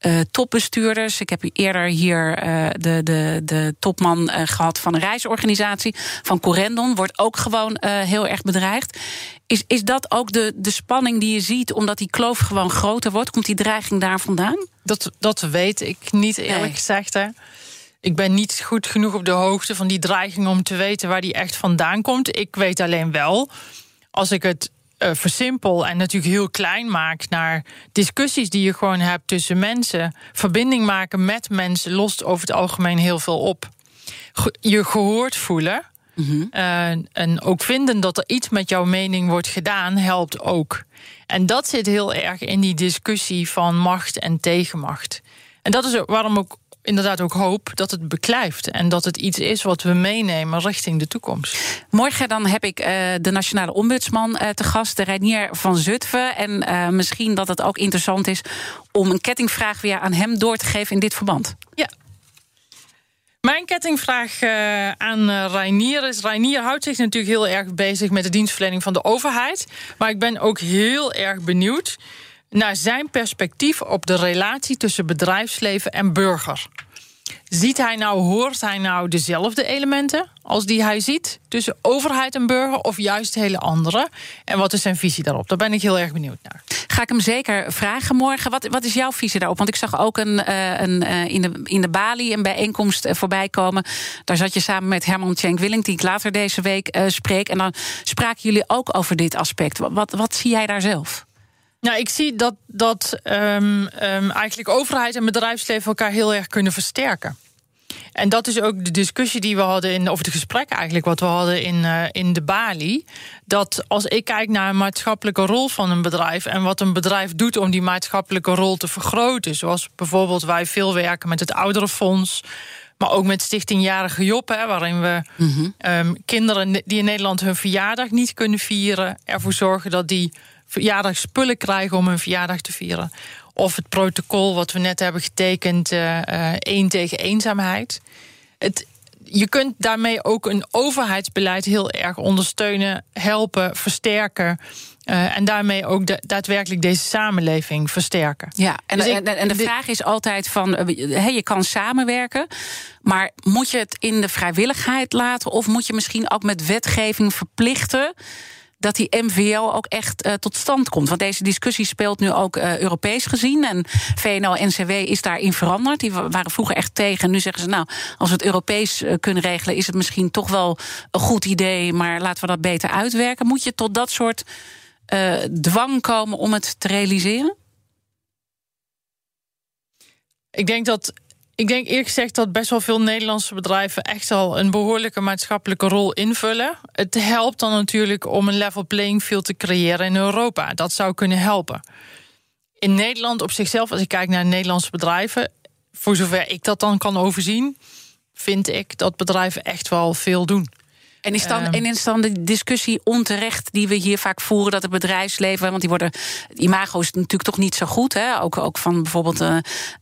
uh, topbestuurders. Ik heb u eerder hier uh, de, de, de topman uh, gehad van een reisorganisatie, van Corendon, wordt ook gewoon heel erg bedreigd. Is, is dat ook de, de spanning die je ziet, omdat die kloof gewoon groter wordt? Komt die dreiging daar vandaan? Dat, dat weet ik niet, eerlijk nee. gezegd. Hè. Ik ben niet goed genoeg op de hoogte van die dreiging om te weten waar die echt vandaan komt. Ik weet alleen wel, als ik het uh, versimpel en natuurlijk heel klein maak naar discussies die je gewoon hebt tussen mensen. Verbinding maken met mensen lost over het algemeen heel veel op. je gehoord voelen. Mm -hmm. uh, en ook vinden dat er iets met jouw mening wordt gedaan, helpt ook. En dat zit heel erg in die discussie van macht en tegenmacht. En dat is waarom ook inderdaad ook hoop dat het beklijft. En dat het iets is wat we meenemen richting de toekomst. Morgen dan heb ik uh, de nationale ombudsman uh, te gast, de Reinier van Zutphen. En uh, misschien dat het ook interessant is om een kettingvraag weer aan hem door te geven in dit verband. Ja. Mijn kettingvraag aan Reinier is: Reinier houdt zich natuurlijk heel erg bezig met de dienstverlening van de overheid. Maar ik ben ook heel erg benieuwd naar zijn perspectief op de relatie tussen bedrijfsleven en burger. Ziet hij nou, hoort hij nou dezelfde elementen als die hij ziet tussen overheid en burger, of juist hele andere? En wat is zijn visie daarop? Daar ben ik heel erg benieuwd naar. Ga ik hem zeker vragen morgen. Wat, wat is jouw visie daarop? Want ik zag ook een, uh, een, uh, in, de, in de Bali een bijeenkomst uh, voorbij komen. Daar zat je samen met Herman Tjenk Willing, die ik later deze week spreek. En dan spraken jullie ook over dit aspect. Wat, wat zie jij daar zelf? Nou, ik zie dat, dat um, um, eigenlijk overheid en bedrijfsleven elkaar heel erg kunnen versterken. En dat is ook de discussie die we hadden in, of het gesprek eigenlijk wat we hadden in, uh, in de Bali. Dat als ik kijk naar een maatschappelijke rol van een bedrijf en wat een bedrijf doet om die maatschappelijke rol te vergroten. Zoals bijvoorbeeld wij veel werken met het ouderenfonds. Maar ook met Stichting Jarige Job, hè, waarin we mm -hmm. um, kinderen die in Nederland hun verjaardag niet kunnen vieren, ervoor zorgen dat die verjaardagspullen krijgen om hun verjaardag te vieren. Of het protocol wat we net hebben getekend, uh, uh, één tegen eenzaamheid. Het, je kunt daarmee ook een overheidsbeleid heel erg ondersteunen, helpen, versterken. Uh, en daarmee ook de, daadwerkelijk deze samenleving versterken. Ja, en, dus ik, en, en de vraag is altijd van, hey, je kan samenwerken, maar moet je het in de vrijwilligheid laten of moet je misschien ook met wetgeving verplichten dat die MVO ook echt uh, tot stand komt? Want deze discussie speelt nu ook uh, Europees gezien. En VNO-NCW is daarin veranderd. Die waren vroeger echt tegen. Nu zeggen ze, nou, als we het Europees uh, kunnen regelen... is het misschien toch wel een goed idee, maar laten we dat beter uitwerken. Moet je tot dat soort dwang komen om het te realiseren? Ik denk dat ik denk eerlijk gezegd dat best wel veel Nederlandse bedrijven echt al een behoorlijke maatschappelijke rol invullen. Het helpt dan natuurlijk om een level playing field te creëren in Europa. Dat zou kunnen helpen. In Nederland op zichzelf, als ik kijk naar Nederlandse bedrijven, voor zover ik dat dan kan overzien, vind ik dat bedrijven echt wel veel doen. En is dan, um, en is dan de discussie onterecht die we hier vaak voeren, dat het bedrijfsleven, want die worden, imago is natuurlijk toch niet zo goed, hè? Ook, ook van bijvoorbeeld uh,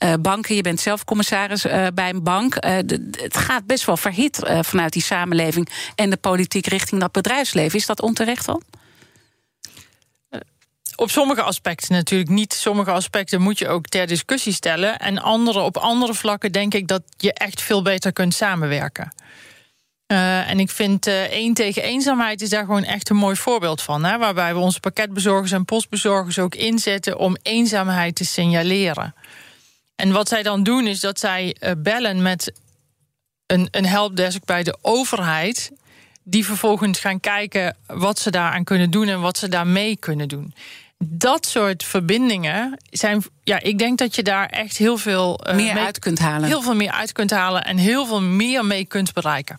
uh, banken. Je bent zelf commissaris uh, bij een bank. De, het gaat best wel verhit vanuit die samenleving en de politiek richting dat bedrijfsleven. Is dat onterecht dan? Op sommige aspecten natuurlijk niet. Sommige aspecten moet je ook ter discussie stellen. En andere, op andere vlakken denk ik dat je echt veel beter kunt samenwerken. Uh, en ik vind uh, één tegen eenzaamheid is daar gewoon echt een mooi voorbeeld van. Hè, waarbij we onze pakketbezorgers en postbezorgers ook inzetten om eenzaamheid te signaleren. En wat zij dan doen is dat zij uh, bellen met een, een helpdesk bij de overheid. Die vervolgens gaan kijken wat ze daaraan kunnen doen en wat ze daarmee kunnen doen. Dat soort verbindingen zijn. Ja, ik denk dat je daar echt heel veel meer mee, uit kunt halen. Heel veel meer uit kunt halen en heel veel meer mee kunt bereiken.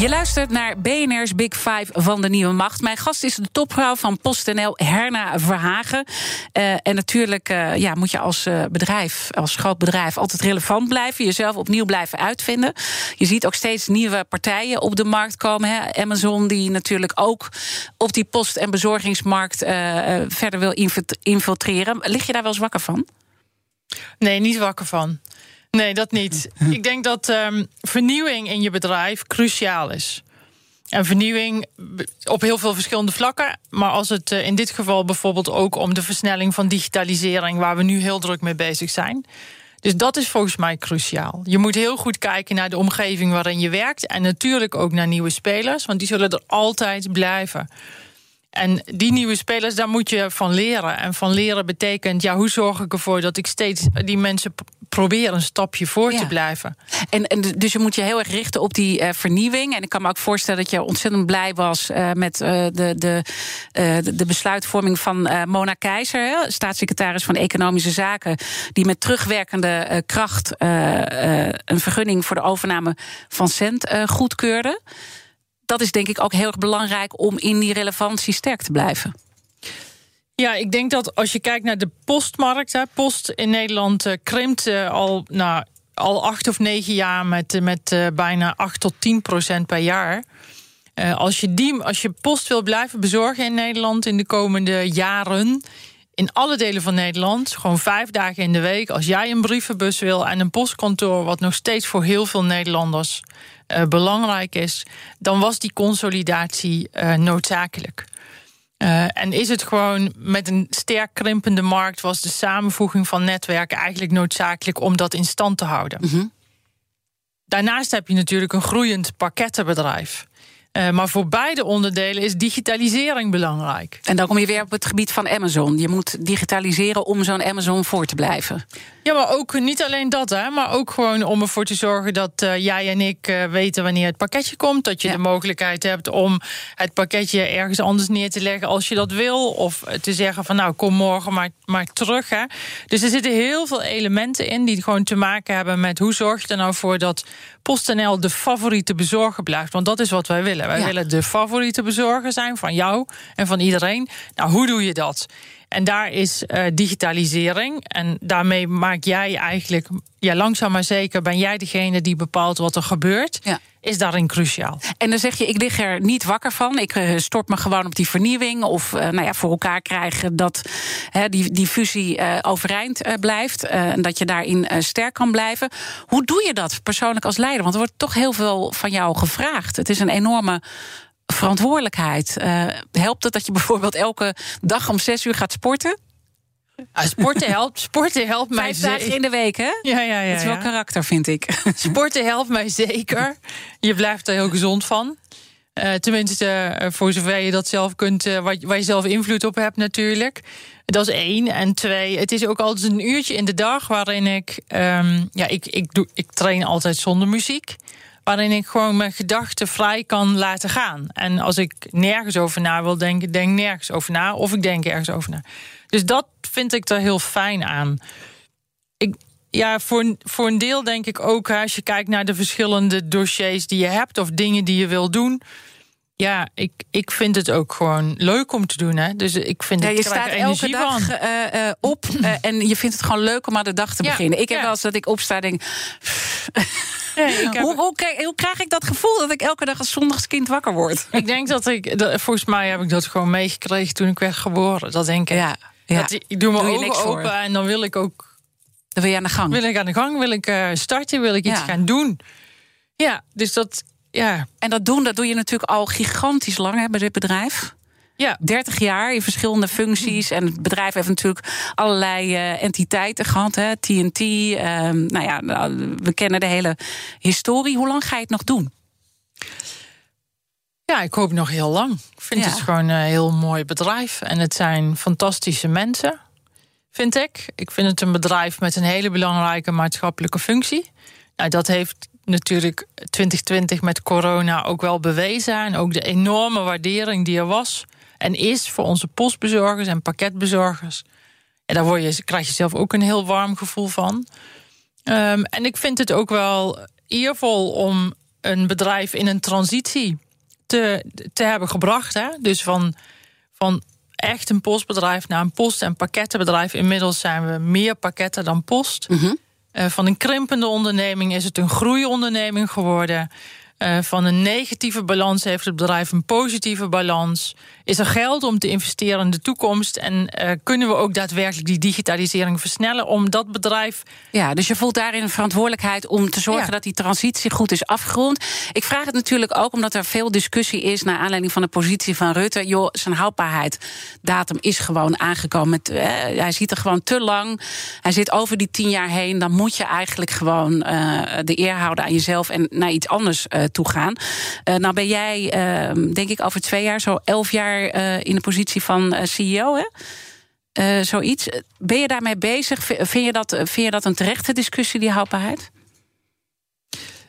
Je luistert naar BNR's Big Five van de Nieuwe Macht. Mijn gast is de topvrouw van PostNL, Herna Verhagen. Uh, en natuurlijk uh, ja, moet je als uh, bedrijf, als groot bedrijf, altijd relevant blijven. Jezelf opnieuw blijven uitvinden. Je ziet ook steeds nieuwe partijen op de markt komen. Hè? Amazon, die natuurlijk ook op die post- en bezorgingsmarkt verder wil infiltreren. Lig je daar wel eens van? Nee, niet wakker van. Nee, dat niet. Ik denk dat um, vernieuwing in je bedrijf cruciaal is. En vernieuwing op heel veel verschillende vlakken. Maar als het uh, in dit geval bijvoorbeeld ook om de versnelling van digitalisering, waar we nu heel druk mee bezig zijn. Dus dat is volgens mij cruciaal. Je moet heel goed kijken naar de omgeving waarin je werkt. En natuurlijk ook naar nieuwe spelers, want die zullen er altijd blijven. En die nieuwe spelers, daar moet je van leren. En van leren betekent, ja, hoe zorg ik ervoor dat ik steeds die mensen probeer een stapje voor te blijven. En, en dus je moet je heel erg richten op die uh, vernieuwing. En ik kan me ook voorstellen dat je ontzettend blij was uh, met uh, de, de, de besluitvorming van Mona Keizer, hè, staatssecretaris van Economische Zaken, die met terugwerkende kracht een vergunning voor de overname van Cent goedkeurde dat is denk ik ook heel erg belangrijk om in die relevantie sterk te blijven. Ja, ik denk dat als je kijkt naar de postmarkt, hè, post in Nederland uh, krimpt uh, al, nou, al acht of negen jaar met, met uh, bijna 8 tot 10 procent per jaar. als, je die, als je post wil blijven bezorgen in Nederland in de komende jaren, in alle delen van Nederland, gewoon vijf dagen in de week, als jij een brievenbus wil en een postkantoor, wat nog steeds voor heel veel Nederlanders belangrijk is, dan was die consolidatie noodzakelijk. Uh, en is het gewoon met een sterk krimpende markt, was de samenvoeging van netwerken eigenlijk noodzakelijk om dat in stand te houden. Mm -hmm. Daarnaast heb je natuurlijk een groeiend pakkettenbedrijf. Uh, maar voor beide onderdelen is digitalisering belangrijk. En dan kom je weer op het gebied van Amazon. Je moet digitaliseren om zo'n Amazon voor te blijven. Ja, maar ook niet alleen dat, hè, maar ook gewoon om ervoor te zorgen dat uh, jij en ik uh, weten wanneer het pakketje komt. Dat je ja. de mogelijkheid hebt om het pakketje ergens anders neer te leggen als je dat wil. Of te zeggen van nou, kom morgen maar, maar terug. Hè. Dus er zitten heel veel elementen in die gewoon te maken hebben met hoe zorg je er nou voor dat PostNL de favoriete bezorger blijft. Want dat is wat wij willen. Wij ja. willen de favoriete bezorger zijn van jou en van iedereen. Nou, hoe doe je dat? En daar is uh, digitalisering. En daarmee maak jij eigenlijk, ja, langzaam maar zeker, ben jij degene die bepaalt wat er gebeurt. Ja. Is daarin cruciaal. En dan zeg je, ik lig er niet wakker van. Ik uh, stort me gewoon op die vernieuwing. Of uh, nou ja, voor elkaar krijgen dat die, die fusie overeind blijft. en dat je daarin sterk kan blijven. Hoe doe je dat persoonlijk als leider? Want er wordt toch heel veel van jou gevraagd. Het is een enorme verantwoordelijkheid. Uh, helpt het dat je bijvoorbeeld elke dag om zes uur gaat sporten? Ah, sporten helpt, sporten helpt mij Vijf dagen in de week, hè? Ja, ja, ja. Dat is wel ja. karakter, vind ik. Sporten helpt mij zeker. Je blijft er heel gezond van. Uh, tenminste, uh, voor zover je dat zelf kunt, uh, waar, waar, je zelf invloed op hebt, natuurlijk. Dat is één. En twee, het is ook altijd een uurtje in de dag waarin ik. Um, ja, ik, ik, doe, ik train altijd zonder muziek. Waarin ik gewoon mijn gedachten vrij kan laten gaan. En als ik nergens over na wil denken, denk nergens over na. Of ik denk ergens over na. Dus dat vind ik er heel fijn aan. Ik, ja, voor, voor een deel denk ik ook, als je kijkt naar de verschillende dossiers die je hebt of dingen die je wil doen. Ja, ik, ik vind het ook gewoon leuk om te doen. Hè? Dus ik vind ja, het je staat elke dag van. Uh, uh, op uh, en je vindt het gewoon leuk om aan de dag te Ja, beginnen. Ik heb ja. wel eens dat ik opsta en denk. Nee, ik heb- hoe, hoe, krijg- hoe krijg ik dat gevoel dat ik elke dag als zondagskind wakker word? Ik denk dat ik, dat- volgens mij heb ik dat gewoon meegekregen toen ik werd geboren. Dat denk ik. Ja, ja. Dat, ik doe mijn Doe ogen niks voor. open en dan wil ik ook Dan wil je aan de gang. wil ik aan de gang, wil ik eh, starten, wil ik iets gaan doen. Ja, dus dat, ja, En dat doen, dat doe je natuurlijk al gigantisch lang hè, bij dit bedrijf. ja. 30 jaar in verschillende functies. En het bedrijf heeft natuurlijk allerlei eh, entiteiten gehad. Hè? TNT. ehm, nou ja, nou, we kennen de hele historie. Hoe lang ga je het nog doen? Ja, ik hoop nog heel lang. Ik vind Ja. het gewoon een heel mooi bedrijf. En het zijn fantastische mensen, vind ik. Ik vind het een bedrijf met een hele belangrijke maatschappelijke functie. Nou, dat heeft natuurlijk 2020 met corona ook wel bewezen. En ook de enorme waardering die er was en is voor onze postbezorgers en pakketbezorgers. Ja, daar word je, krijg je zelf ook een heel warm gevoel van. Ehm, en ik vind het ook wel eervol om een bedrijf in een transitie te, te hebben gebracht. Hè? Dus van, van echt een postbedrijf naar een post- en pakkettenbedrijf. Inmiddels zijn we meer pakketten dan post. Eh, van een krimpende onderneming is het een groeionderneming geworden. Eh, van een negatieve balans heeft het bedrijf een positieve balans. Is er geld om te investeren in de toekomst? En eh, kunnen we ook daadwerkelijk die digitalisering versnellen om dat bedrijf Ja, dus je voelt daarin een verantwoordelijkheid om te zorgen Ja. dat die transitie goed is afgerond. Ik vraag het natuurlijk ook omdat er veel discussie is naar aanleiding van de positie van Rutte. Joh, zijn houdbaarheidsdatum is gewoon aangekomen. Met, eh, hij ziet er gewoon te lang. Hij zit over die tien jaar heen. Dan moet je eigenlijk gewoon de eer houden aan jezelf en naar iets anders toe gaan. Eh, nou ben jij, eh, denk ik, over twee jaar, zo elf jaar eh, in de positie van eh, CEO, hè? Zoiets. Ben je daarmee bezig? Vind je, dat, vind je dat een terechte discussie, die houdbaarheid?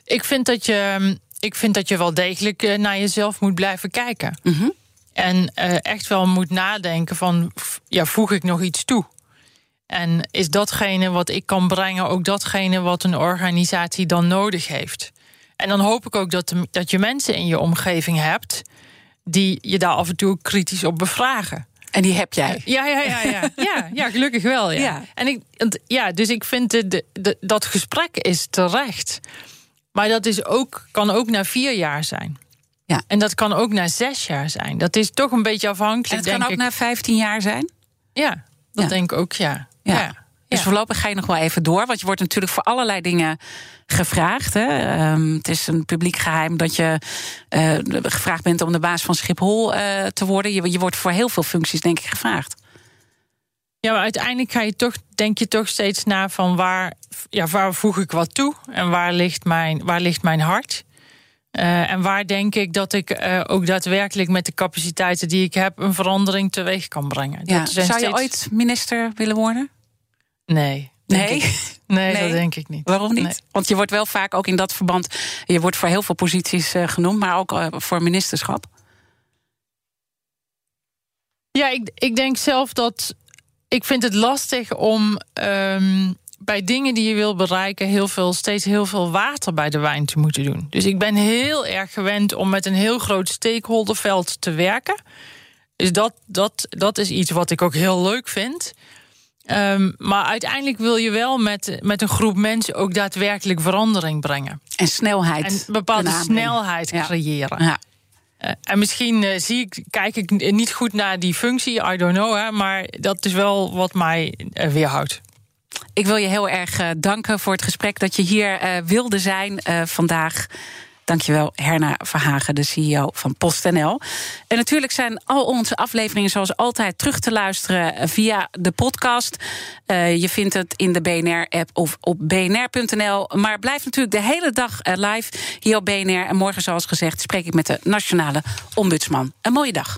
Ik vind dat je, ik vind dat je wel degelijk naar jezelf moet blijven kijken. Mhm. En echt wel moet nadenken van, ja, voeg ik nog iets toe? En is datgene wat ik kan brengen ook datgene wat een organisatie dan nodig heeft? En dan hoop ik ook dat, de- dat je mensen in je omgeving hebt... die je daar af en toe kritisch op bevragen. En die heb jij. Ja, ja, ja, ja. ja, ja gelukkig wel. Ja. Ja. En ik, ja, dus ik vind de, dat gesprek is terecht. Maar dat is ook, kan ook na vier jaar zijn. Ja. En dat kan ook na zes jaar zijn. Dat is toch een beetje En afhankelijk. het kan ook ik. na 15 jaar zijn. Ja, dat Ja. denk ik ook, ja. Ja. ja. Dus voorlopig ga je nog wel even door. Want je wordt natuurlijk voor allerlei dingen gevraagd. Hè. Ehm, het is een publiek geheim dat je eh, gevraagd bent om de baas van Schiphol eh, te worden. Je, je wordt voor heel veel functies, denk ik, gevraagd. Ja, maar uiteindelijk ga je toch, denk je toch steeds na van waar, ja, waar voeg ik wat toe en waar ligt mijn, waar ligt mijn hart. Eh, en waar denk ik dat ik ook daadwerkelijk met de capaciteiten die ik heb een verandering teweeg kan brengen. Ja. Dat zijn Zou je steeds- ooit minister willen worden? Nee. Nee? Nee, Nee? dat denk ik niet. Waarom niet? Nee. Want je wordt wel vaak ook in dat verband. Je wordt voor heel veel posities eh, genoemd, maar ook eh, voor ministerschap. Ja, ik, ik denk zelf dat. Ik vind het lastig om ehm, bij dingen die je wil bereiken, heel veel, steeds heel veel water bij de wijn te moeten doen. Dus ik ben heel erg gewend om met een heel groot stakeholderveld te werken. Dus dat, dat, dat is iets wat ik ook heel leuk vind. Ehm, maar uiteindelijk wil je wel met, met een groep mensen ook daadwerkelijk verandering brengen. En snelheid. En een bepaalde snelheid creëren. Ja. Eh, en misschien eh, zie ik, kijk ik niet goed naar die functie, I don't know, hè, maar dat is wel wat mij eh, weerhoudt. Ik wil je heel erg danken voor het gesprek dat je hier wilde zijn vandaag. Dankjewel, Herna Verhagen, de CEO van PostNL. En natuurlijk zijn al onze afleveringen zoals altijd terug te luisteren via de podcast. Uh, je vindt het in de BNR-app of op bnr.nl. Maar blijf natuurlijk de hele dag live hier op BNR. En morgen, zoals gezegd, spreek ik met de Nationale Ombudsman. Een mooie dag.